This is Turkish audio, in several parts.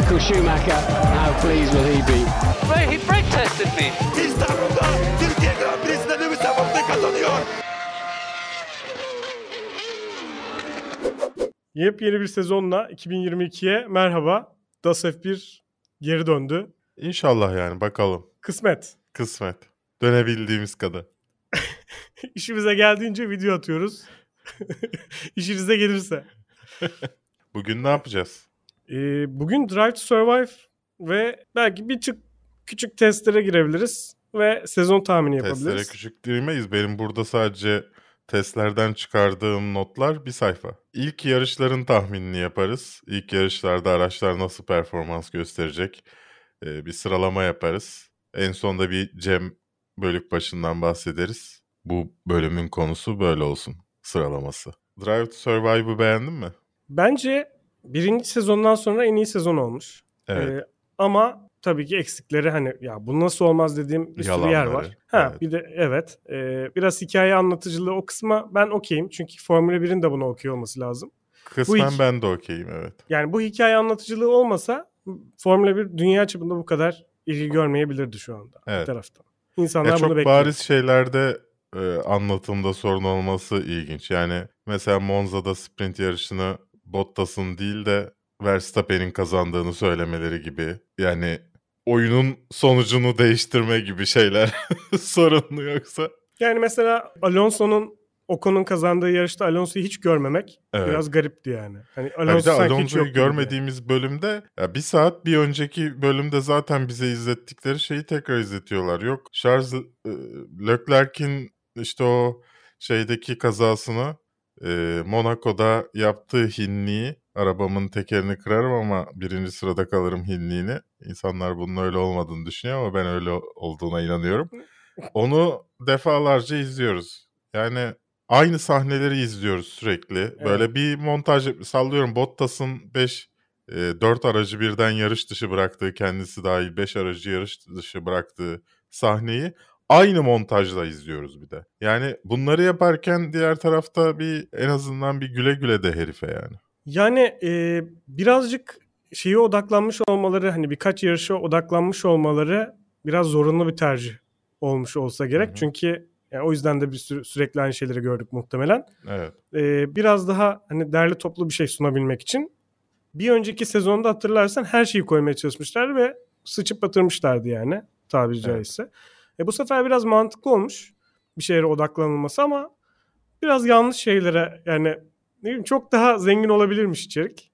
Michael Schumacher, how pleased will he be? He brake tested me. İstanbul'da Türkiye Grand Prix'sinde Lewis Hamilton kazanıyor. Yepyeni bir sezonla 2022'ye merhaba. Das F1 geri döndü. İnşallah yani bakalım. Kısmet. Kısmet. Dönebildiğimiz kadar. İşimize geldiğince video atıyoruz. İşinize gelirse. Bugün ne yapacağız? Ee, bugün Drive to Survive ve belki bir çık küçük testlere girebiliriz ve sezon tahmini yapabiliriz. Testlere küçük girmeyiz. Benim burada sadece testlerden çıkardığım notlar bir sayfa. İlk yarışların tahminini yaparız. İlk yarışlarda araçlar nasıl performans gösterecek? Ee, bir sıralama yaparız. En sonda bir Cem bölük başından bahsederiz. Bu bölümün konusu böyle olsun. Sıralaması. Drive to Survive'ı beğendin mi? Bence birinci sezondan sonra en iyi sezon olmuş. Evet. Ee, ama tabii ki eksikleri hani ya bu nasıl olmaz dediğim bir sürü yer Yalanları, var. Ha evet. bir de evet. Ee, biraz hikaye anlatıcılığı o kısma ben okeyim. Çünkü Formula 1'in de bunu okuyor olması lazım. Kısmen iki- ben de okeyim evet. Yani bu hikaye anlatıcılığı olmasa Formula 1 dünya çapında bu kadar ilgi görmeyebilirdi şu anda Evet. bir taraftan. İnsanlar Ya bunu çok bekliyor. bariz şeylerde e, anlatımda sorun olması ilginç. Yani mesela Monza'da sprint yarışını Bottas'ın değil de Verstappen'in kazandığını söylemeleri gibi. Yani oyunun sonucunu değiştirme gibi şeyler sorunlu yoksa. Yani mesela Alonso'nun Ocon'un kazandığı yarışta Alonso'yu hiç görmemek Evet. biraz garipti yani. Hani Alonso de sanki hiç Alonso'yu gibi. görmediğimiz bölümde ya bir saat bir önceki bölümde zaten bize izlettikleri şeyi tekrar izletiyorlar. Yok Charles e, Leclerc'in işte o şeydeki kazasını e, Monaco'da yaptığı hinliği arabamın tekerini kırarım ama birinci sırada kalırım hinliğini. İnsanlar bunun öyle olmadığını düşünüyor ama ben öyle olduğuna inanıyorum. Onu defalarca izliyoruz. Yani aynı sahneleri izliyoruz sürekli. Böyle bir montaj sallıyorum Bottas'ın 5 4 aracı birden yarış dışı bıraktığı kendisi dahil 5 aracı yarış dışı bıraktığı sahneyi aynı montajla izliyoruz bir de. Yani bunları yaparken diğer tarafta bir en azından bir güle güle de herife yani. Yani e, birazcık şeye odaklanmış olmaları hani birkaç yarışa odaklanmış olmaları biraz zorunlu bir tercih olmuş olsa gerek. Hı hı. Çünkü yani o yüzden de bir sürü, sürekli aynı şeyleri gördük muhtemelen. Evet. E, biraz daha hani derli toplu bir şey sunabilmek için bir önceki sezonda hatırlarsan her şeyi koymaya çalışmışlar ve sıçıp batırmışlardı yani tabiri Evet. caizse. E, bu sefer biraz mantıklı olmuş bir şeye odaklanılması ama biraz yanlış şeylere yani ne bileyim çok daha zengin olabilirmiş içerik.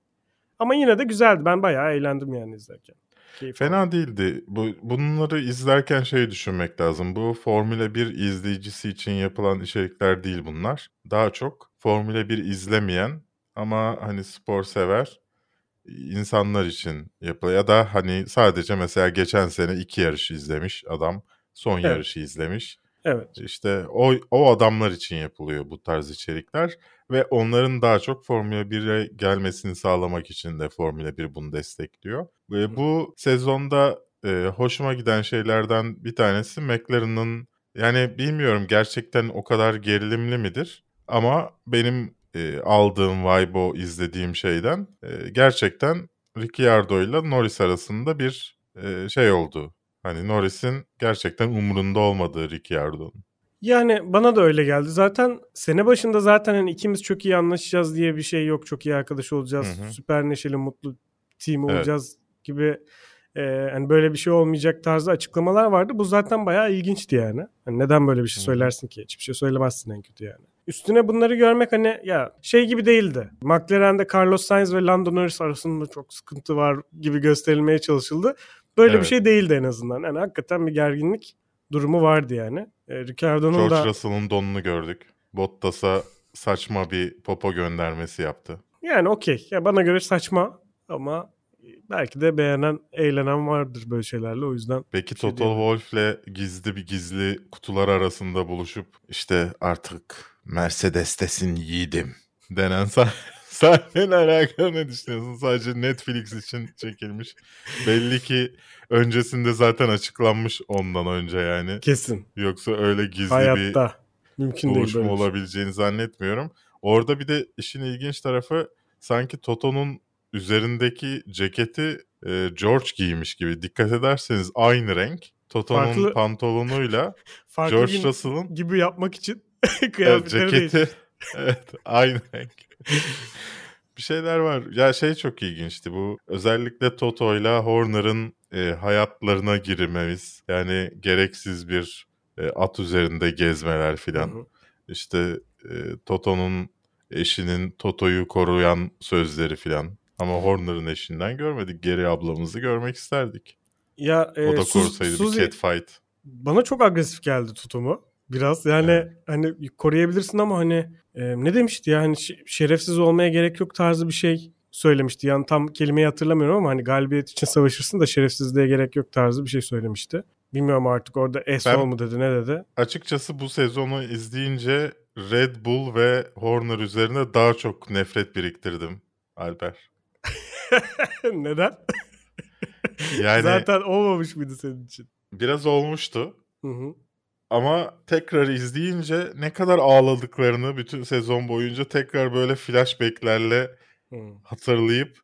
Ama yine de güzeldi. Ben bayağı eğlendim yani izlerken. Keyif aldım. Fena değildi. Bu, bunları izlerken şey düşünmek lazım. Bu Formula 1 izleyicisi için yapılan içerikler değil bunlar. Daha çok Formula 1 izlemeyen ama hani spor sever insanlar için yapılıyor. Ya da hani sadece mesela geçen sene iki yarış izlemiş adam. Son Evet. yarışı izlemiş. Evet. İşte o, o adamlar için yapılıyor bu tarz içerikler. Ve onların daha çok Formula 1'e gelmesini sağlamak için de Formula 1 bunu destekliyor. Ve bu sezonda e, hoşuma giden şeylerden bir tanesi McLaren'ın yani bilmiyorum gerçekten o kadar gerilimli midir? Ama benim e, aldığım vibe o izlediğim şeyden e, gerçekten Ricciardo ile Norris arasında bir e, şey oldu. Hani Norris'in gerçekten umurunda olmadığı Ricciardo'nun. Yani bana da öyle geldi. Zaten sene başında zaten hani ikimiz çok iyi anlaşacağız diye bir şey yok. Çok iyi arkadaş olacağız. Hı hı. Süper neşeli, mutlu team Evet. olacağız gibi e, hani böyle bir şey olmayacak tarzı açıklamalar vardı. Bu zaten bayağı ilginçti yani. Hani neden böyle bir şey söylersin ki? Hiçbir şey söylemezsin en kötü yani. Üstüne bunları görmek hani ya şey gibi değildi. McLaren'de Carlos Sainz ve Lando Norris arasında çok sıkıntı var gibi gösterilmeye çalışıldı. Böyle bir Evet. şey değildi en azından. Yani hakikaten bir gerginlik durumu vardı yani. E, Ricardo'nun George da Russell'ın donunu gördük. Bottas'a saçma bir popo göndermesi yaptı. yani okey. Ya bana göre saçma ama belki de beğenen, eğlenen vardır böyle şeylerle o yüzden. Peki şey Toto Wolff'le gizli bir gizli kutular arasında buluşup işte artık Mercedes'tesin yiğidim denen sah- sahneyle alakalı ne düşünüyorsun? Sadece Netflix için çekilmiş. Belli ki öncesinde zaten açıklanmış ondan önce yani. Kesin. Yoksa öyle gizli bir Hayatta. Mümkün değil buluşma bir şey. olabileceğini zannetmiyorum. Orada bir de işin ilginç tarafı sanki Toto'nun üzerindeki ceketi e, George giymiş gibi. Dikkat ederseniz aynı renk. Toto'nun Farklı- pantolonuyla George Russell'ın gibi yapmak için evet, kıyafetleri değil. ceketi evet aynı renk. Bir şeyler var. Ya şey çok ilginçti bu. Özellikle Toto'yla Horner'ın e, hayatlarına girmemiz. Yani gereksiz bir e, at üzerinde gezmeler filan. İşte e, Toto'nun eşinin Toto'yu koruyan sözleri filan. Ama Horner'ın eşinden görmedik. Geri ablamızı görmek isterdik. Ya e, O da korusaydı bir Suzy catfight. bana çok agresif geldi tutumu. Biraz yani Evet. hani koruyabilirsin ama hani e, ne demişti ya hani şerefsiz olmaya gerek yok tarzı bir şey söylemişti. Yani tam kelimeyi hatırlamıyorum ama hani galibiyet için savaşırsın da şerefsizliğe gerek yok tarzı bir şey söylemişti. Bilmiyorum artık orada esol mu dedi ne dedi. Açıkçası bu sezonu izleyince Red Bull ve Horner üzerine daha çok nefret biriktirdim Alper. Neden? Yani Zaten olmamış mıydı senin için? biraz olmuştu. Hı hı. Ama tekrar izleyince ne kadar ağladıklarını bütün sezon boyunca tekrar böyle flashbacklerle Hı. hatırlayıp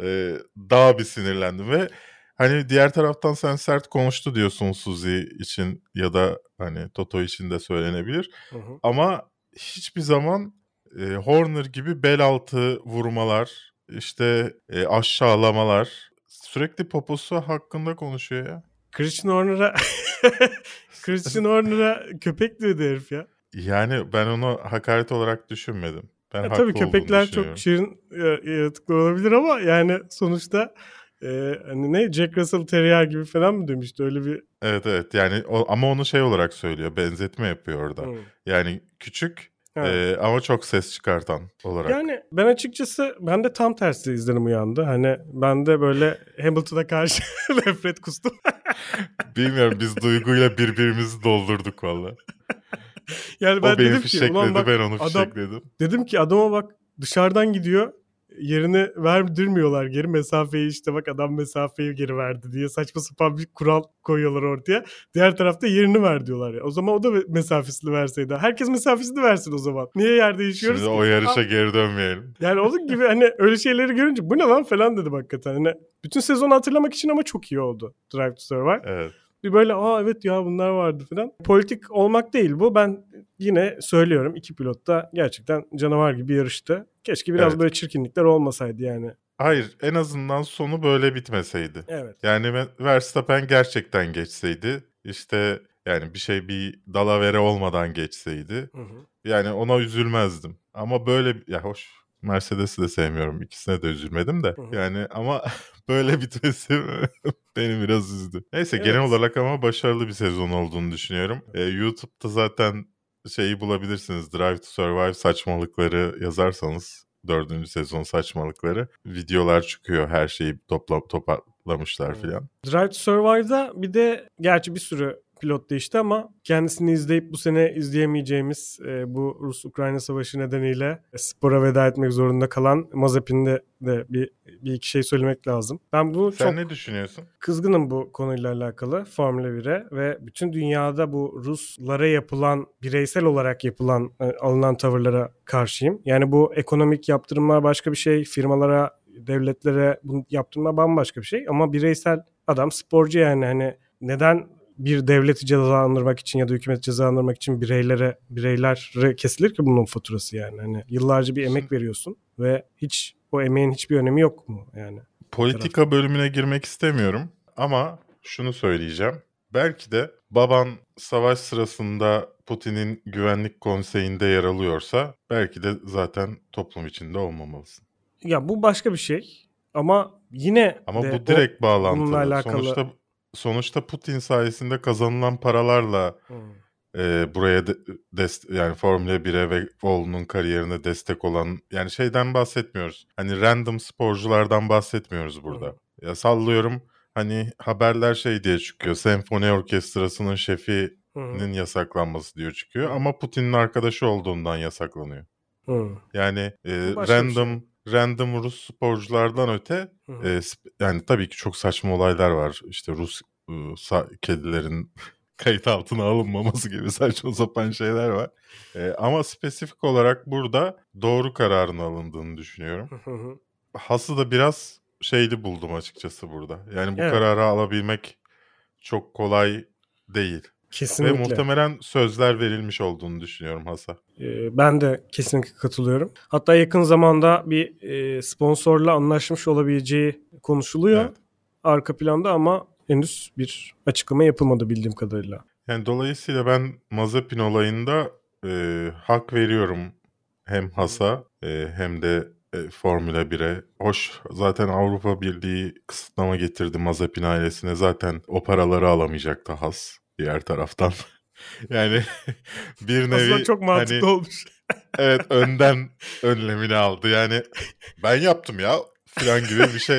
e, daha bir sinirlendim ve hani diğer taraftan sen sert konuştu diyorsun Suzy için ya da hani Toto için de söylenebilir. Hı hı. Ama hiçbir zaman e, Horner gibi bel altı vurmalar, işte e, aşağılamalar sürekli poposu hakkında konuşuyor ya. Christian Horner'a Christian Horner'a köpek dedi herif ya. Yani ben onu hakaret olarak düşünmedim. Ben Ya haklı tabii köpekler çok şirin e, yaratıklar olabilir ama yani sonuçta e, hani ne Jack Russell Terrier gibi falan mı demişti öyle bir Evet evet yani o, ama onu şey olarak söylüyor benzetme yapıyor orada. Hı. Yani küçük Ha. e, ama çok ses çıkartan olarak. Yani ben açıkçası ben de tam tersi izlenim uyandı. Hani ben de böyle Hamilton'a karşı nefret kustum. Bilmiyorum biz duyguyla birbirimizi doldurduk valla. yani ben o beni dedim ki ulan bak ben onu adam- fişekledim. dedim ki adama bak dışarıdan gidiyor yerini verdirmiyorlar geri mesafeyi işte bak adam mesafeyi geri verdi diye saçma sapan bir kural koyuyorlar ortaya. Diğer tarafta yerini ver diyorlar ya. O zaman o da mesafesini verseydi. Herkes mesafesini versin o zaman. Niye yer değişiyoruz Şimdi ki? o yarışa Ha, geri dönmeyelim. Yani onun gibi hani öyle şeyleri görünce bu ne lan falan dedim hakikaten. Hani bütün sezonu hatırlamak için ama çok iyi oldu Drive to Survive. Evet. Bir böyle aa evet ya bunlar vardı falan. Politik olmak değil bu. Ben yine söylüyorum iki pilot da gerçekten canavar gibi yarıştı. Keşke biraz Evet. böyle çirkinlikler olmasaydı yani. Hayır en azından sonu böyle bitmeseydi. Evet. Yani Ve- Verstappen gerçekten geçseydi işte yani bir şey bir dalavere olmadan geçseydi Hı hı. yani ona üzülmezdim. Ama böyle ya hoş Mercedes'i de sevmiyorum. İkisine de üzülmedim de. Hı hı. Yani ama böyle bitmesi beni biraz üzdü. Neyse Evet. genel olarak ama başarılı bir sezon olduğunu düşünüyorum. Ee, YouTube'da zaten şeyi bulabilirsiniz. Drive to Survive saçmalıkları yazarsanız dördüncü sezon saçmalıkları videolar çıkıyor. Her şeyi topla, toparlamışlar filan. Drive to Survive'da bir de gerçi bir sürü pilot değişti ama kendisini izleyip bu sene izleyemeyeceğimiz e, bu Rus-Ukrayna savaşı nedeniyle spora veda etmek zorunda kalan Mazepin'de de bir, bir iki şey söylemek lazım. Ben bunu Sen çok ne düşünüyorsun? kızgınım bu konuyla alakalı Formula 1'e ve bütün dünyada bu Ruslara yapılan bireysel olarak yapılan e, alınan tavırlara karşıyım. Yani bu ekonomik yaptırımlar başka bir şey, firmalara, devletlere bunu yaptırma bambaşka bir şey ama bireysel adam sporcu yani hani neden bir devleti cezalandırmak için ya da hükümeti cezalandırmak için bireylere bireylere kesilir ki bunun faturası yani hani yıllarca bir emek veriyorsun ve hiç o emeğin hiçbir önemi yok mu yani? Politika bölümüne girmek istemiyorum ama şunu söyleyeceğim. Belki de baban savaş sırasında Putin'in güvenlik konseyinde yer alıyorsa belki de zaten toplum içinde olmamalısın. Ya bu başka bir şey ama yine Ama de bu direkt bununla bağlantılı. alakalı- Sonuçta sonuçta Putin sayesinde kazanılan paralarla. Hmm. e, buraya de, dest- yani Formula 1'e ve oğlunun kariyerine destek olan yani şeyden bahsetmiyoruz. Hani random sporculardan bahsetmiyoruz burada. Ya sallıyorum hani haberler şey diye çıkıyor. Senfoni orkestrasının şefinin hı. yasaklanması diyor çıkıyor ama Putin'in arkadaşı olduğundan yasaklanıyor. Hı. Yani e, başka bir şey. Random Rus sporculardan öte Hı hı. e, yani tabii ki çok saçma olaylar var. İşte Rus e, kedilerin kayıt altına alınmaması gibi saçma sapan şeyler var. E, ama spesifik olarak burada doğru kararın alındığını düşünüyorum. Hı. Haas'ı da biraz şeyli buldum açıkçası burada. Yani bu Evet. kararı alabilmek çok kolay değil. Kesinlikle. Ve muhtemelen sözler verilmiş olduğunu düşünüyorum Haas'a. Ee, Ben de kesinlikle katılıyorum. Hatta yakın zamanda bir e, sponsorla anlaşmış olabileceği konuşuluyor Evet. arka planda ama henüz bir açıklama yapılmadı bildiğim kadarıyla. Yani dolayısıyla ben Mazepin olayında e, hak veriyorum hem Haas'a e, hem de e, Formula 1'e. Hoş zaten Avrupa Birliği kısıtlama getirdi Mazepin ailesine. Zaten o paraları alamayacaktı Haas diğer taraftan. yani bir nevi Aslında çok mantıklı hani, olmuş. evet önden önlemini aldı. Yani ben yaptım ya falan gibi bir şey.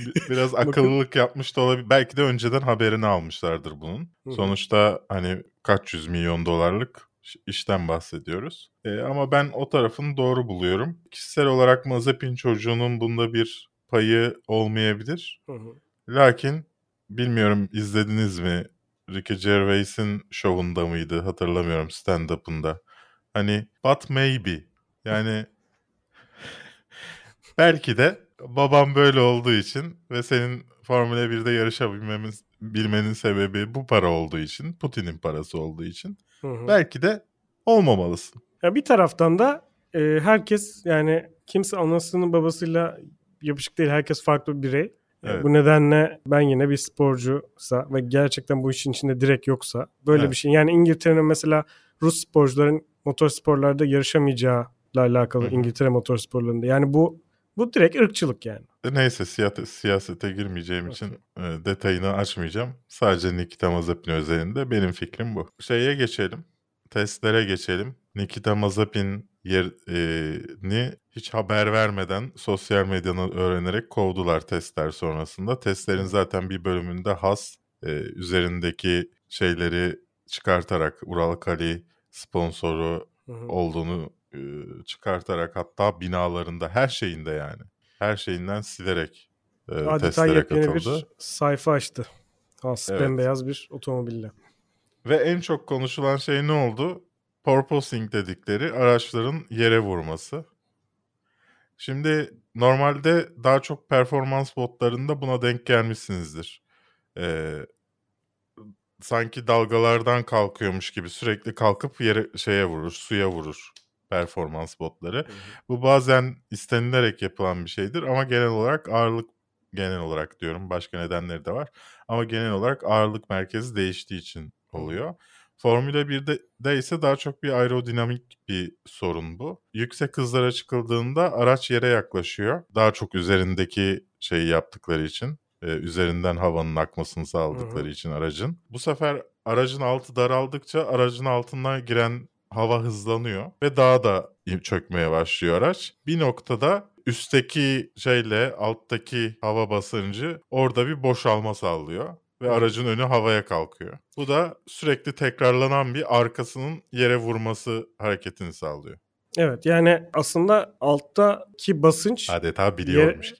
Bir- Biraz akıllılık yapmış da olabilir. Belki de önceden haberini almışlardır bunun. Sonuçta hani kaç yüz milyon dolarlık iş- işten bahsediyoruz. E, ama ben o tarafını doğru buluyorum. Kişisel olarak Mazepin çocuğunun bunda bir payı olmayabilir. Hı hı. Lakin bilmiyorum izlediniz mi? Ricky Gervais'in şovunda mıydı? Hatırlamıyorum stand-up'ında. Hani but maybe. Yani belki de babam böyle olduğu için ve senin Formula 1'de yarışabilmemiz bilmenin sebebi bu para olduğu için, Putin'in parası olduğu için Hı hı. belki de olmamalısın. Ya bir taraftan da e, herkes yani kimse anasının babasıyla yapışık değil. Herkes farklı bir birey. Evet. Bu nedenle ben yine bir sporcuysa ve gerçekten bu işin içinde direkt yoksa böyle Evet. bir şey. Yani İngiltere'nin mesela Rus sporcuların motorsporlarda yarışamayacağıyla alakalı Hı hı. İngiltere motorsporlarında. Yani bu bu direkt ırkçılık yani. E, Neyse siyasete, siyasete girmeyeceğim için e, detayını açmayacağım. Sadece Nikita Mazepin özelinde benim fikrim bu. Şeye geçelim. Testlere geçelim. Nikita Mazepin yerini hiç haber vermeden sosyal medyanın öğrenerek kovdular testler sonrasında. Testlerin zaten bir bölümünde Has e, üzerindeki şeyleri çıkartarak Ural Kali sponsoru Hı hı. olduğunu e, çıkartarak hatta binalarında her şeyinde yani her şeyinden silerek e, Adeta testlere katıldı. bir sayfa açtı. Has Evet. bembeyaz bir otomobille. Ve en çok konuşulan şey ne oldu? Porpoising dedikleri araçların yere vurması. Şimdi normalde daha çok performans botlarında buna denk gelmişsinizdir. Ee, sanki dalgalardan kalkıyormuş gibi sürekli kalkıp yere şeye vurur, suya vurur performans botları. Bu bazen istenilerek yapılan bir şeydir ama genel olarak ağırlık genel olarak diyorum başka nedenleri de var. Ama genel olarak ağırlık merkezi değiştiği için oluyor. Formula 1'de de ise daha çok bir aerodinamik bir sorun bu. Yüksek hızlara çıkıldığında araç yere yaklaşıyor. Daha çok üzerindeki şeyi yaptıkları için, e, üzerinden havanın akmasını sağladıkları Hı hı. için aracın. Bu sefer aracın altı daraldıkça aracın altından giren hava hızlanıyor ve daha da çökmeye başlıyor araç. Bir noktada üstteki şeyle alttaki hava basıncı orada bir boşalma sağlıyor ve aracın önü havaya kalkıyor. Bu da sürekli tekrarlanan bir arkasının yere vurması hareketini sağlıyor. Evet yani aslında alttaki basınç Adeta biliyormuş.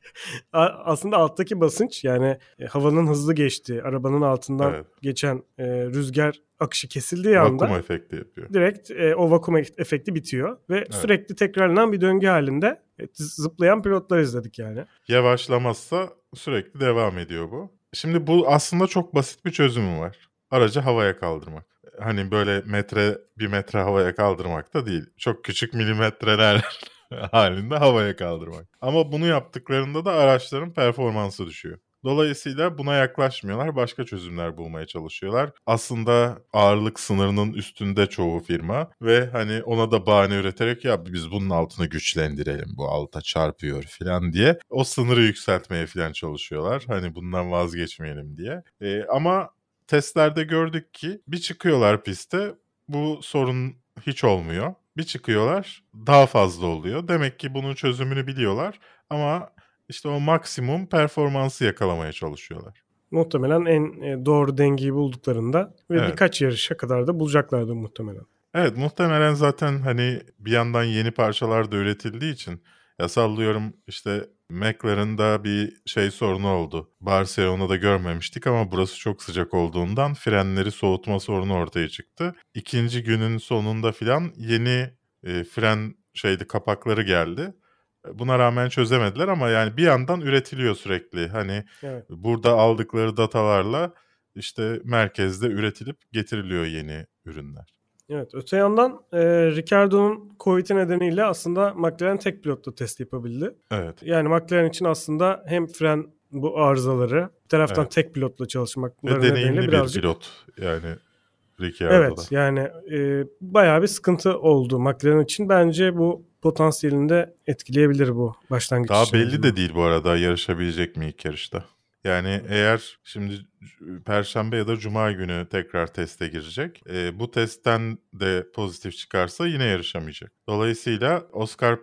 A- aslında alttaki basınç yani e, havanın hızlı geçtiği, arabanın altından Evet. geçen e, rüzgar akışı kesildiği anda Vakum efekti yapıyor. direkt e, o vakum efekti bitiyor ve sürekli tekrarlanan bir döngü halinde e, zıplayan pilotlar izledik yani. Yavaşlamazsa sürekli devam ediyor bu. Şimdi bu aslında çok basit bir çözümü var. Aracı havaya kaldırmak. Hani böyle metre bir metre havaya kaldırmak da değil. Çok küçük milimetreler halinde havaya kaldırmak. Ama bunu yaptıklarında da araçların performansı düşüyor. Dolayısıyla buna yaklaşmıyorlar. Başka çözümler bulmaya çalışıyorlar. Aslında ağırlık sınırının üstünde çoğu firma ve hani ona da bahane üreterek ya biz bunun altını güçlendirelim bu alta çarpıyor falan diye o sınırı yükseltmeye falan çalışıyorlar. Hani bundan vazgeçmeyelim diye. Ee, ama testlerde gördük ki bir çıkıyorlar piste bu sorun hiç olmuyor. Bir çıkıyorlar daha fazla oluyor. Demek ki bunun çözümünü biliyorlar ama işte o maksimum performansı yakalamaya çalışıyorlar. Muhtemelen en e, doğru dengeyi bulduklarında ve Evet. birkaç yarışa kadar da bulacaklardı muhtemelen. Evet muhtemelen zaten hani bir yandan yeni parçalar da üretildiği için ya sallıyorum işte McLaren'da bir şey sorunu oldu. Barcelona'da görmemiştik ama burası çok sıcak olduğundan frenleri soğutma sorunu ortaya çıktı. İkinci günün sonunda filan yeni e, fren şeydi kapakları geldi. Buna rağmen çözemediler ama yani bir yandan üretiliyor sürekli. Hani Evet. burada aldıkları datalarla işte merkezde üretilip getiriliyor yeni ürünler. Evet. Öte yandan e, Ricardo'nun Covid'i nedeniyle aslında McLaren tek pilotla test yapabildi. Evet. Yani McLaren için aslında hem fren bu arızaları bir taraftan Evet. tek pilotla çalışmak Ve deneyimli bir pilot yani Ricciardo'da. Evet yani e, bayağı bir sıkıntı oldu McLaren için. Bence bu potansiyelini de etkileyebilir bu başlangıç Daha için. belli de değil bu arada yarışabilecek mi ilk yarışta. Yani eğer şimdi Perşembe ya da Cuma günü tekrar teste girecek. e, bu testten de pozitif çıkarsa yine yarışamayacak. Dolayısıyla Oscar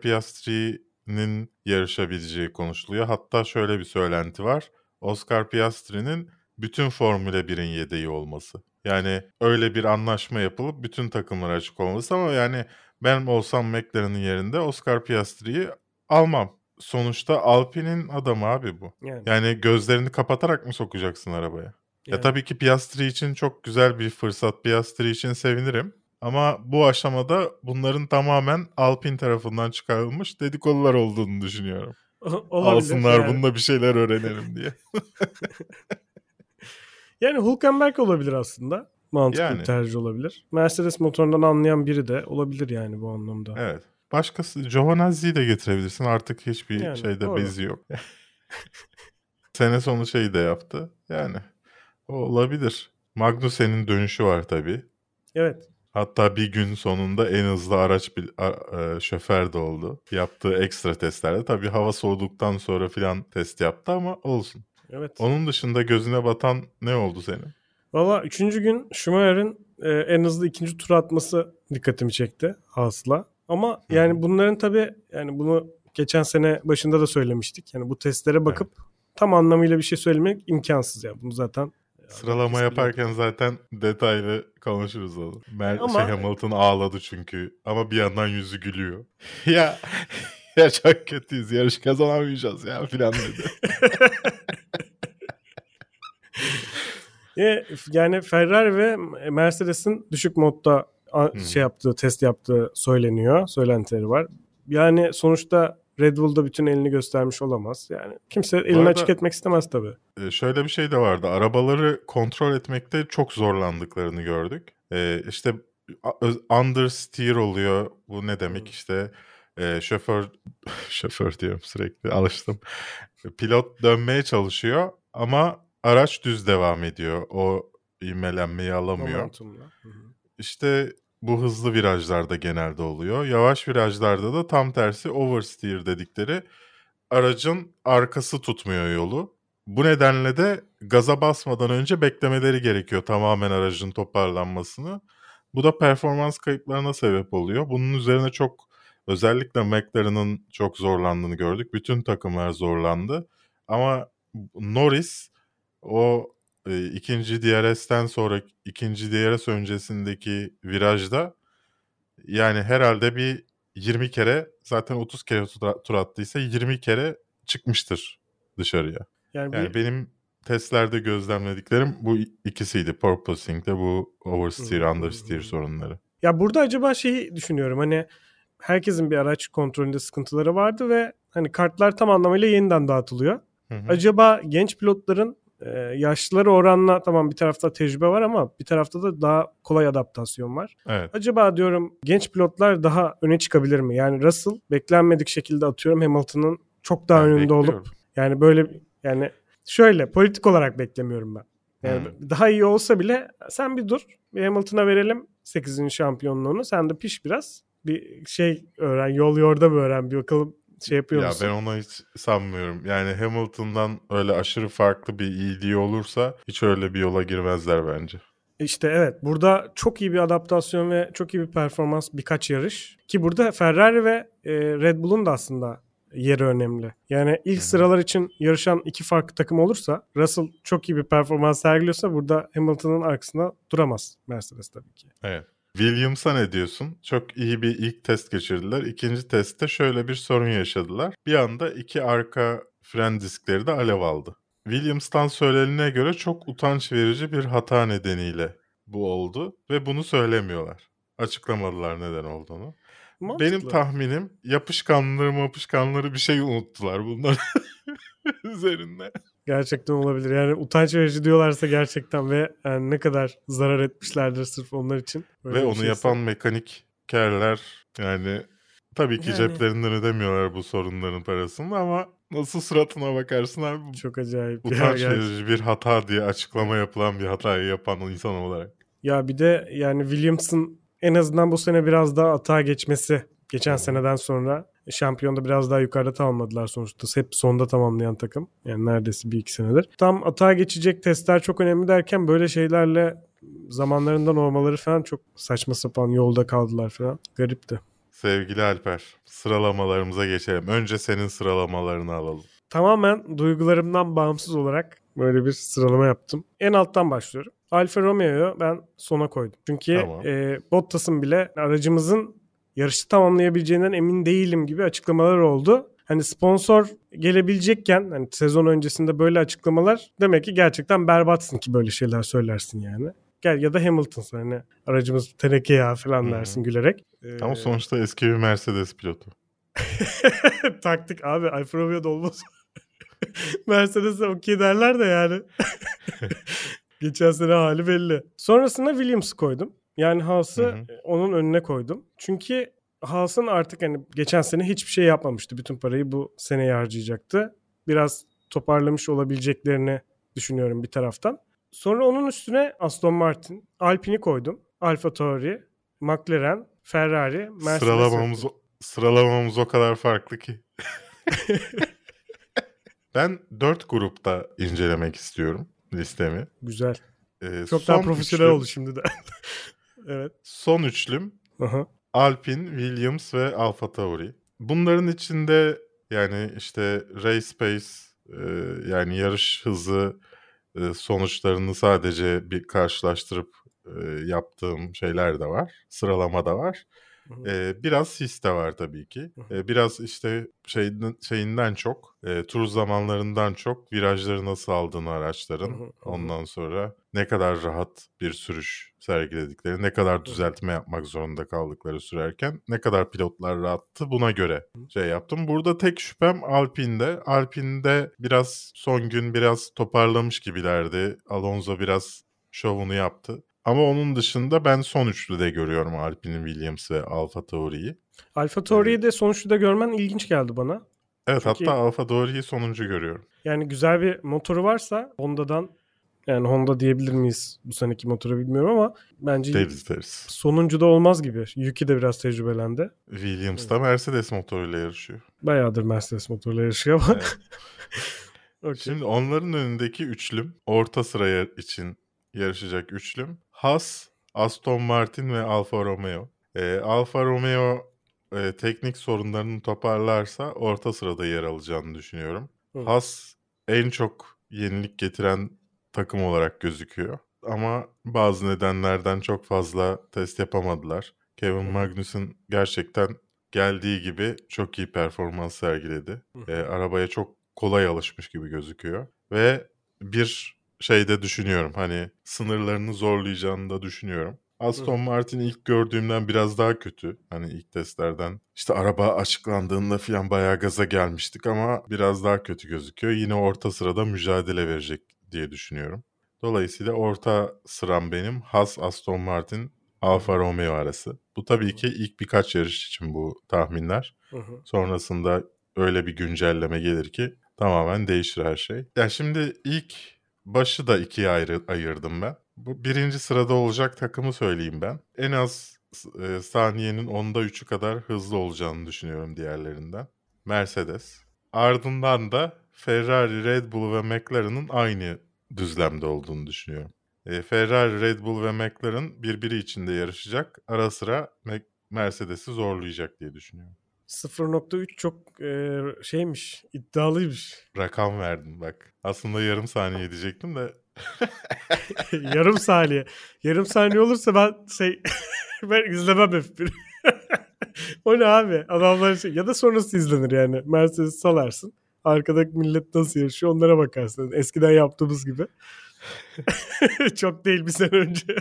Piastri'nin yarışabileceği konuşuluyor. Hatta şöyle bir söylenti var. Oscar Piastri'nin bütün Formula 1'in yedeği olması. Yani öyle bir anlaşma yapılıp bütün takımlara açık olması ama yani ben olsam McLaren'ın yerinde Oscar Piastri'yi almam. Sonuçta Alpine'in adamı abi bu. Yani, Yani gözlerini kapatarak mı sokacaksın arabaya? Ya yani. tabii ki Piastri için çok güzel bir fırsat. Piastri için sevinirim. Ama bu aşamada bunların tamamen Alpine tarafından çıkarılmış dedikodular olduğunu düşünüyorum. Olabilir. Alsınlar yani. bununla bir şeyler öğrenelim diye. Yani Hülkenberg olabilir aslında. Mantıklı Yani. bir tercih olabilir. Mercedes motorundan anlayan biri de olabilir yani bu anlamda. Evet. Başkası Giovanazzi'yi de getirebilirsin. Artık hiçbir Yani, şeyde doğru. bezi yok. Sene sonu şey de yaptı. Yani o olabilir. Magnussen'in dönüşü var tabii. Evet. Hatta bir gün sonunda en hızlı araç bil- a- e, şoför de oldu. Yaptığı ekstra testlerde. Tabii hava soğuduktan sonra filan test yaptı ama olsun. Evet. Onun dışında gözüne batan ne oldu senin? Valla üçüncü gün Schumacher'in e, en hızlı ikinci tur atması dikkatimi çekti asla. Ama yani bunların tabii yani bunu geçen sene başında da söylemiştik. Yani bu testlere bakıp tam anlamıyla bir şey söylemek imkansız ya. Bunu zaten Sıralama yaparken zaten detaylı konuşuruz onu. Mer Ama- şey, Hamilton ağladı çünkü ama bir yandan yüzü gülüyor. ya ya çok kötüyüz yarış kazanamayacağız ya filan dedi. E, yani Ferrari ve Mercedes'in düşük modda şey yaptığı, test yaptığı söyleniyor. Söylentileri var. Yani sonuçta Red Bull'da bütün elini göstermiş olamaz. Yani kimse elini arada- açık etmek istemez tabii. Ee, şöyle bir şey de vardı. Arabaları kontrol etmekte çok zorlandıklarını gördük. Ee, işte understeer oluyor. Bu ne demek işte e, şoför şoför diyorum sürekli alıştım. Pilot dönmeye çalışıyor ama araç düz devam ediyor. O ivmelenmeyi alamıyor. Momentumla. Hı hı. İşte bu hızlı virajlarda genelde oluyor. Yavaş virajlarda da tam tersi oversteer dedikleri aracın arkası tutmuyor yolu. Bu nedenle de gaza basmadan önce beklemeleri gerekiyor tamamen aracın toparlanmasını. Bu da performans kayıplarına sebep oluyor. Bunun üzerine çok özellikle McLaren'ın çok zorlandığını gördük. Bütün takımlar zorlandı. Ama Norris o e, ikinci DRS'ten sonra ikinci DRS öncesindeki virajda yani herhalde bir 20 kere zaten 30 kere tur, tur attıysa 20 kere çıkmıştır dışarıya. Yani, Yani bir, benim testlerde gözlemlediklerim bu ikisiydi. Porpoising'de bu oversteer, Hmm. understeer sorunları. ya burada acaba şeyi düşünüyorum hani herkesin bir araç kontrolünde sıkıntıları vardı ve hani kartlar tam anlamıyla yeniden dağıtılıyor. Hı hı. Acaba genç pilotların e, yaşlıları oranla tamam bir tarafta tecrübe var ama bir tarafta da daha kolay adaptasyon var. Evet. Acaba diyorum genç pilotlar daha öne çıkabilir mi? Yani Russell beklenmedik şekilde atıyorum Hamilton'ın çok daha Ben önünde olup bekliyorum. yani böyle yani şöyle politik olarak beklemiyorum ben. Yani Hmm. daha iyi olsa bile sen bir dur. Bir Hamilton'a verelim 8. şampiyonluğunu. Sen de piş biraz. Bir şey öğren. Yol yorda mı öğren? Bir bakalım şey yapıyor Ya musun? ben onu hiç sanmıyorum. Yani Hamilton'dan öyle aşırı farklı bir iyiliği olursa hiç öyle bir yola girmezler bence. İşte evet burada çok iyi bir adaptasyon ve çok iyi bir performans birkaç yarış. Ki burada Ferrari ve e, Red Bull'un da aslında yeri önemli. Yani ilk sıralar için yarışan iki farklı takım olursa Russell çok iyi bir performans sergiliyorsa burada Hamilton'ın arkasında duramaz Mercedes tabii ki. Evet. Williams'a ne diyorsun? Çok iyi bir ilk test geçirdiler. İkinci testte şöyle bir sorun yaşadılar. Bir anda iki arka fren diskleri de alev aldı. Williams'tan söylenene göre çok utanç verici bir hata nedeniyle bu oldu ve bunu söylemiyorlar. Açıklamadılar neden olduğunu. Mantıklı. Benim tahminim yapışkanları yapışkanları bir şey unuttular bunlar üzerinde. Gerçekten olabilir. Yani utanç verici diyorlarsa gerçekten ve yani ne kadar zarar etmişlerdir sırf onlar için. Böyle Ve onu şeyse. yapan mekanik kerler yani tabii ki Yani. ceplerinden ödemiyorlar bu sorunların parasını ama nasıl suratına bakarsın abi çok acayip. Ya, utanç gerçekten. verici bir hata diye açıklama yapılan bir hatayı yapan insan olarak. Ya bir de yani Williams'ın en azından bu sene biraz daha atağa geçmesi geçen seneden sonra şampiyonda biraz daha yukarıda tamamladılar sonuçta. Hep sonda tamamlayan takım. Yani neredeyse bir iki senedir. Tam atağa geçecek testler çok önemli derken böyle şeylerle zamanlarından olmaları falan çok saçma sapan yolda kaldılar falan. Garipti. Sevgili Alper sıralamalarımıza geçelim. Önce senin sıralamalarını alalım. Tamamen duygularımdan bağımsız olarak böyle bir sıralama yaptım. En alttan başlıyorum. Alfa Romeo'yu ben sona koydum. Çünkü Tamam. e, Bottas'ın bile aracımızın yarışı tamamlayabileceğinden emin değilim gibi açıklamalar oldu. Hani sponsor gelebilecekken hani sezon öncesinde böyle açıklamalar demek ki gerçekten berbatsın ki böyle şeyler söylersin yani. Gel ya da Hamilton'sın hani aracımız teneke ya falan dersin gülerek. Ama Ee, sonuçta eski bir Mercedes pilotu. Taktik abi Alfa Romeo'da olmaz. Mercedes'e okey derler de yani. Geçen sene hali belli. Sonrasında Williams'ı koydum. Yani Haas'ı Hı hı. onun önüne koydum. Çünkü Haas'ın artık hani geçen sene hiçbir şey yapmamıştı. Bütün parayı bu seneye harcayacaktı. Biraz toparlamış olabileceklerini düşünüyorum bir taraftan. Sonra onun üstüne Aston Martin, Alpine'i koydum. Alfa Tauri, McLaren, Ferrari, Mercedes. Sıralamamız, sıralamamız o kadar farklı ki. ben dört grupta incelemek istiyorum listemi. Güzel. Ee, Çok daha profesyonel üçlüm- oldu şimdi de. evet. Son üçlüm Aha. Alpine, Williams ve Alfa Tauri. Bunların içinde yani işte race pace e, yani yarış hızı e, sonuçlarını sadece bir karşılaştırıp e, yaptığım şeyler de var. Sıralama da var. Hı hı. E, biraz his de var tabii ki. Hı hı. E, biraz işte şeyinden, şeyinden çok, e, tur zamanlarından çok virajları nasıl aldığını araçların. Ondan sonra ne kadar rahat bir sürüş sergiledikleri, ne kadar düzeltme yapmak zorunda kaldıkları sürerken, ne kadar pilotlar rahattı buna göre şey yaptım. Burada tek şüphem Alpine'de. Alpine'de biraz son gün biraz toparlamış gibilerdi. Alonso biraz şovunu yaptı. Ama onun dışında ben son üçlüde görüyorum Alpine'in Williams ve Alfa Tauri'yi. Alfa Tauri'yi de sonuçta görmen ilginç geldi bana. Evet Çünkü- hatta Alfa Tauri'yi sonuncu görüyorum. Yani güzel bir motoru varsa Honda'dan yani Honda diyebilir miyiz bu seneki motoru bilmiyorum ama bence Deriz deriz. sonuncu da olmaz gibi. Yuki de biraz tecrübelendi. Williams da Mercedes motoruyla yarışıyor. Bayağıdır Mercedes motorla yarışıyor ama. Evet. Okey. Şimdi onların önündeki üçlüm, orta sıraya için yarışacak üçlüm. Haas, Aston Martin ve Alfa Romeo. Ee, Alfa Romeo e, teknik sorunlarını toparlarsa orta sırada yer alacağını düşünüyorum. Hı. Haas en çok yenilik getiren takım olarak gözüküyor. Ama bazı nedenlerden çok fazla test yapamadılar. Kevin Magnussen gerçekten geldiği gibi çok iyi performans sergiledi. Ee, arabaya çok kolay alışmış gibi gözüküyor. Ve bir şey de düşünüyorum. Hani sınırlarını zorlayacağını da düşünüyorum. Aston Martin ilk gördüğümden biraz daha kötü. Hani ilk testlerden. İşte araba açıklandığında falan bayağı gaza gelmiştik ama biraz daha kötü gözüküyor. Yine orta sırada mücadele verecek diye düşünüyorum. Dolayısıyla orta sıram benim. Haas, Aston Martin, Alfa Romeo arası. Bu tabii ki ilk birkaç yarış için bu tahminler. Hı hı. Sonrasında öyle bir güncelleme gelir ki tamamen değişir her şey. Ya şimdi ilk başı da ikiye ayrı, ayırdım ben. Bu birinci sırada olacak takımı söyleyeyim ben. En az e, saniyenin onda üçü kadar hızlı olacağını düşünüyorum diğerlerinden. Mercedes. Ardından da Ferrari, Red Bull ve McLaren'ın aynı düzlemde olduğunu düşünüyorum. E, Ferrari, Red Bull ve McLaren birbiri içinde yarışacak. Ara sıra Mercedes'i zorlayacak diye düşünüyorum. 0.3 çok e, şeymiş, iddialıymış. Rakam verdim bak. Aslında yarım saniye diyecektim de Yarım saniye. Yarım saniye olursa ben şey ben izlemem F1. o ne abi? Adamlar şey ya da sonrası izlenir yani. Mercedes salarsın. Arkadaki millet nasıl yarışıyor onlara bakarsın. Eskiden yaptığımız gibi. Çok değil bir sene önce.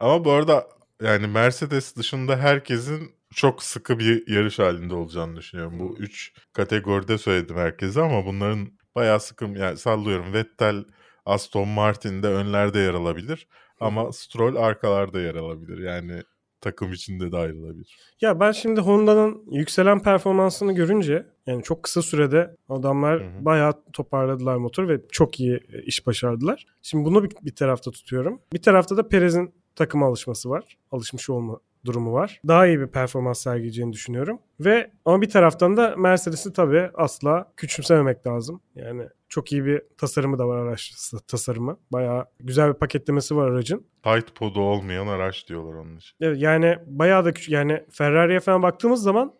Ama bu arada yani Mercedes dışında herkesin çok sıkı bir yarış halinde olacağını düşünüyorum. Bu üç kategoride söyledim herkese ama bunların bayağı sıkı yani sallıyorum Vettel, Aston Martin de önlerde yer alabilir ama Stroll arkalarda yer alabilir. Yani takım içinde de ayrılabilir. Ya ben şimdi Honda'nın yükselen performansını görünce yani çok kısa sürede adamlar Hı hı. bayağı toparladılar motoru ve çok iyi e, iş başardılar. Şimdi bunu bir, bir tarafta tutuyorum. Bir tarafta da Perez'in takıma alışması var. Alışmış olma durumu var. Daha iyi bir performans sergileyeceğini düşünüyorum. Ve ama bir taraftan da Mercedes'i tabii asla küçümsememek lazım. Yani çok iyi bir tasarımı da var araç tasarımı. Bayağı güzel bir paketlemesi var aracın. Tight podu olmayan araç diyorlar onun için. Evet yani bayağı da küçük. Yani Ferrari'ye falan baktığımız zaman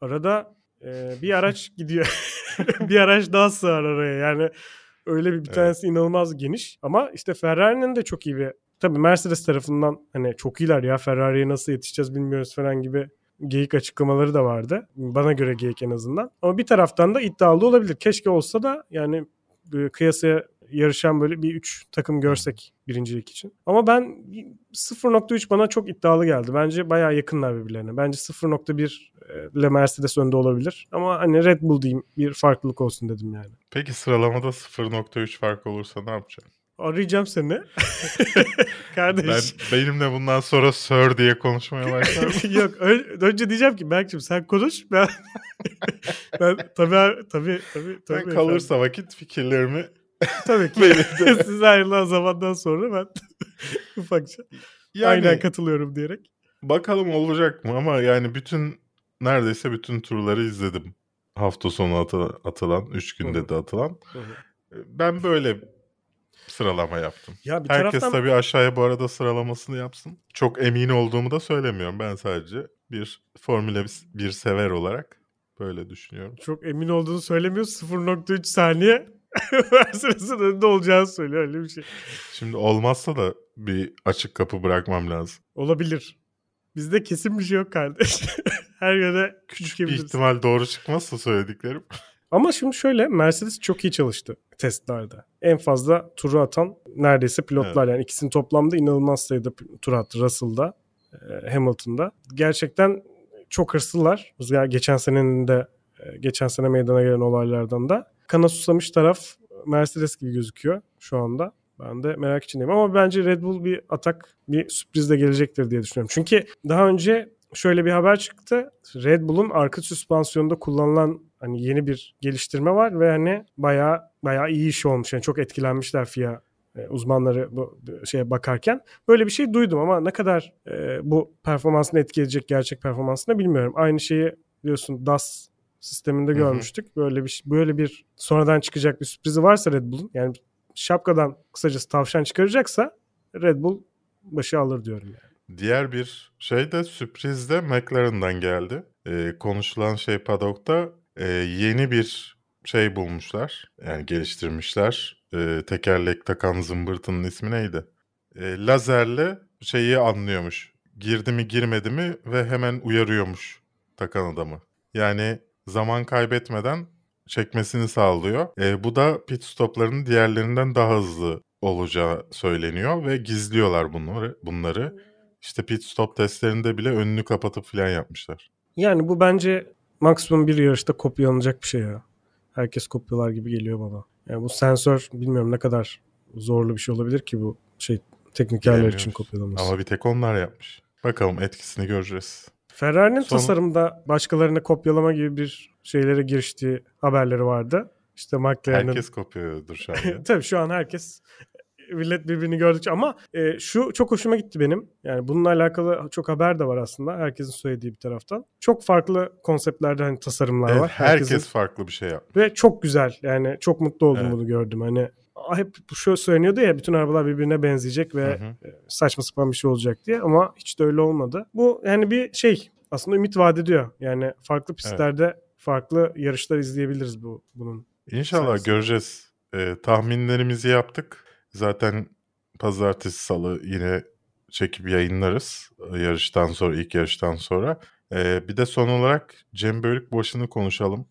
arada e, bir araç gidiyor. bir araç daha sığar araya. Yani öyle bir, bir Evet. tanesi inanılmaz geniş. Ama işte Ferrari'nin de çok iyi bir tabii Mercedes tarafından hani çok iyiler ya Ferrari'ye nasıl yetişeceğiz bilmiyoruz falan gibi geyik açıklamaları da vardı. Bana göre geyik en azından. Ama bir taraftan da iddialı olabilir. Keşke olsa da yani kıyasaya yarışan böyle bir 3 takım görsek birincilik için. Ama ben 0.3 bana çok iddialı geldi. Bence bayağı yakınlar birbirlerine. Bence 0.1 ile Mercedes önde olabilir. Ama hani Red Bull diyeyim bir farklılık olsun dedim yani. Peki sıralamada 0.3 fark olursa ne yapacaksın? Arayacağım seni. Ben Kardeş. benimle bundan sonra Sir diye konuşmaya başlar? Yok ö- önce diyeceğim ki Berk'cim sen konuş ben ben tabii tabii tabii tabii Ben kalırsa vakit fikirlerimi efendim. tabii ki siz ayrılan zamandan sonra ben ufakça yani aynen katılıyorum diyerek. bakalım olacak mı ama yani bütün neredeyse bütün turları izledim. Hafta sonu atı- atılan, 3 Hı günde hı. de atılan. Hı hı. Ben böyle sıralama yaptım. Ya bir Herkes taraftan tabii aşağıya bu arada sıralamasını yapsın. Çok emin olduğumu da söylemiyorum. Ben sadece bir Formula 1 sever olarak böyle düşünüyorum. çok emin olduğunu söylemiyor 0.3 saniye Mercedes'in önünde olacağını söylüyor öyle bir şey. Şimdi olmazsa da bir açık kapı bırakmam lazım. Olabilir. Bizde kesin bir şey yok kardeş. Her yöne Küçük bir ihtimal doğru çıkmazsa söylediklerim. Ama şimdi şöyle Mercedes çok iyi çalıştı testlerde. En fazla turu atan neredeyse pilotlar yani ikisinin toplamda inanılmaz sayıda tur attı Russell'da, e, Hamilton'da. Gerçekten çok hırslılar. Geçen senenin de e, geçen sene meydana gelen olaylardan da. Kana susamış taraf Mercedes gibi gözüküyor şu anda. Ben de merak içindeyim ama bence Red Bull bir atak, bir sürpriz de gelecektir diye düşünüyorum. Çünkü daha önce şöyle bir haber çıktı. Red Bull'un arka süspansiyonda kullanılan hani yeni bir geliştirme var ve hani bayağı bayağı iyi iş olmuş. Yani çok etkilenmişler FIA e, uzmanları bu şeye bakarken. Böyle bir şey duydum ama ne kadar e, bu performansını etkileyecek gerçek performansını bilmiyorum. Aynı şeyi biliyorsun DAS sisteminde hı. görmüştük. Böyle bir böyle bir sonradan çıkacak bir sürprizi varsa Red Bull'un yani şapkadan kısacası tavşan çıkaracaksa Red Bull başı alır diyorum yani. Diğer bir şey de sürpriz de McLaren'dan geldi. Ee, konuşulan şey paddock'ta e, yeni bir şey bulmuşlar. Yani geliştirmişler. Ee, tekerlek takan zımbırtının ismi neydi? Ee, lazerle şeyi anlıyormuş. Girdi mi girmedi mi ve hemen uyarıyormuş takan adamı. Yani zaman kaybetmeden çekmesini sağlıyor. Ee, bu da pit stoplarının diğerlerinden daha hızlı olacağı söyleniyor ve gizliyorlar bunları. bunları. İşte pit stop testlerinde bile önünü kapatıp falan yapmışlar. Yani bu bence maksimum bir yarışta kopyalanacak bir şey ya. Herkes kopyalar gibi geliyor bana. Yani bu sensör bilmiyorum ne kadar zorlu bir şey olabilir ki bu şey teknikerler için kopyalaması. Ama bir tek onlar yapmış. Bakalım etkisini göreceğiz. Ferrari'nin Son- tasarımda başkalarına kopyalama gibi bir şeylere giriştiği haberleri vardı. İşte McLaren'in Herkes kopyalıyordur şu an. Tabii şu an herkes millet birbirini gördükçe ama e, şu çok hoşuma gitti benim. Yani bununla alakalı çok haber de var aslında. Herkesin söylediği bir taraftan. Çok farklı konseptlerde hani tasarımlar Evet, var. herkes Herkesin- farklı bir şey yapmış. ve çok güzel. Yani çok mutlu oldum Evet. bunu gördüm. Hani hep şöyle söyleniyordu ya bütün arabalar birbirine benzeyecek ve Hı hı. e, saçma sapan bir şey olacak diye ama hiç de öyle olmadı. Bu yani bir şey aslında ümit vaat ediyor. Yani farklı pistlerde farklı yarışlar izleyebiliriz bu bunun. İnşallah Sayesinde. göreceğiz. Ee, tahminlerimizi yaptık. Zaten pazartesi salı yine çekip yayınlarız. Ee, Yarıştan sonra, ilk yarıştan sonra. Ee, bir de son olarak Cem Bölükbaşı'nı konuşalım.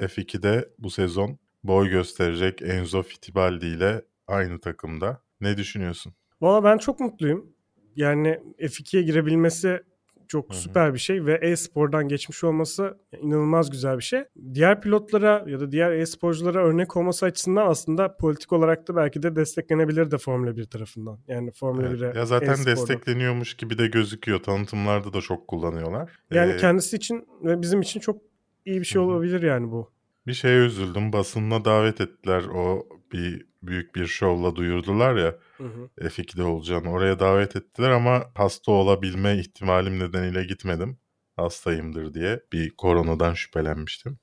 F2'de bu sezon boy gösterecek Enzo Fitibaldi ile aynı takımda. Ne düşünüyorsun? Valla ben çok mutluyum. yani F2'ye girebilmesi çok Hı hı. süper bir şey ve e-spordan geçmiş olması inanılmaz güzel bir şey. Diğer pilotlara ya da diğer e-sporculara örnek olması açısından aslında politik olarak da belki de desteklenebilir de Formula 1 tarafından. Yani Formula Evet. 1'e Ya zaten e-sporda. destekleniyormuş gibi de gözüküyor. Tanıtımlarda da çok kullanıyorlar. Yani Ee, kendisi için ve bizim için çok iyi bir şey Hı hı. olabilir yani bu. Bir şeye üzüldüm. Basınına davet ettiler. O bir büyük bir şovla duyurdular ya Hı hı. F2'de olacağını. Oraya davet ettiler ama hasta olabilme ihtimalim nedeniyle gitmedim. Hastayımdır diye bir koronadan şüphelenmiştim.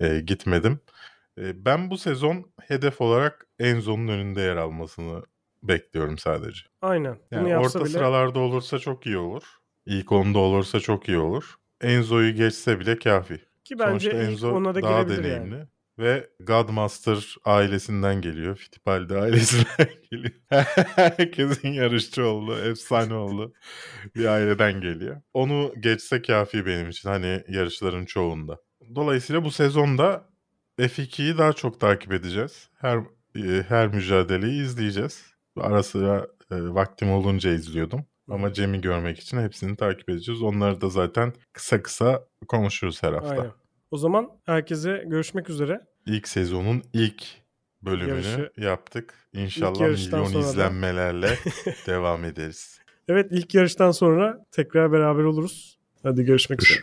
Ee, gitmedim. Ee, ben bu sezon hedef olarak Enzo'nun önünde yer almasını bekliyorum sadece. Aynen. Bunu Yani yapsa orta bile sıralarda olursa çok iyi olur. İlk onda olursa çok iyi olur. Enzo'yu geçse bile kafi. ki bence Sonuçta Enzo ona da daha girebilir deneyimli. yani. Ve Godmaster ailesinden geliyor. Fittipaldi ailesinden geliyor. Herkesin yarışçı oldu. Efsane oldu. Bir aileden geliyor. Onu geçse kafi benim için. Hani yarışların çoğunda. Dolayısıyla bu sezonda F2'yi daha çok takip edeceğiz. Her e, her mücadeleyi izleyeceğiz. Ara sıra e, vaktim olunca izliyordum. Ama Cem'i görmek için hepsini takip edeceğiz. Onları da zaten kısa kısa konuşuruz her hafta. Aynen. O zaman herkese görüşmek üzere. İlk sezonun ilk bölümünü Yarışı- yaptık. İnşallah milyon sonra da- izlenmelerle devam ederiz. Evet ilk yarıştan sonra tekrar beraber oluruz. Hadi görüşmek üzere.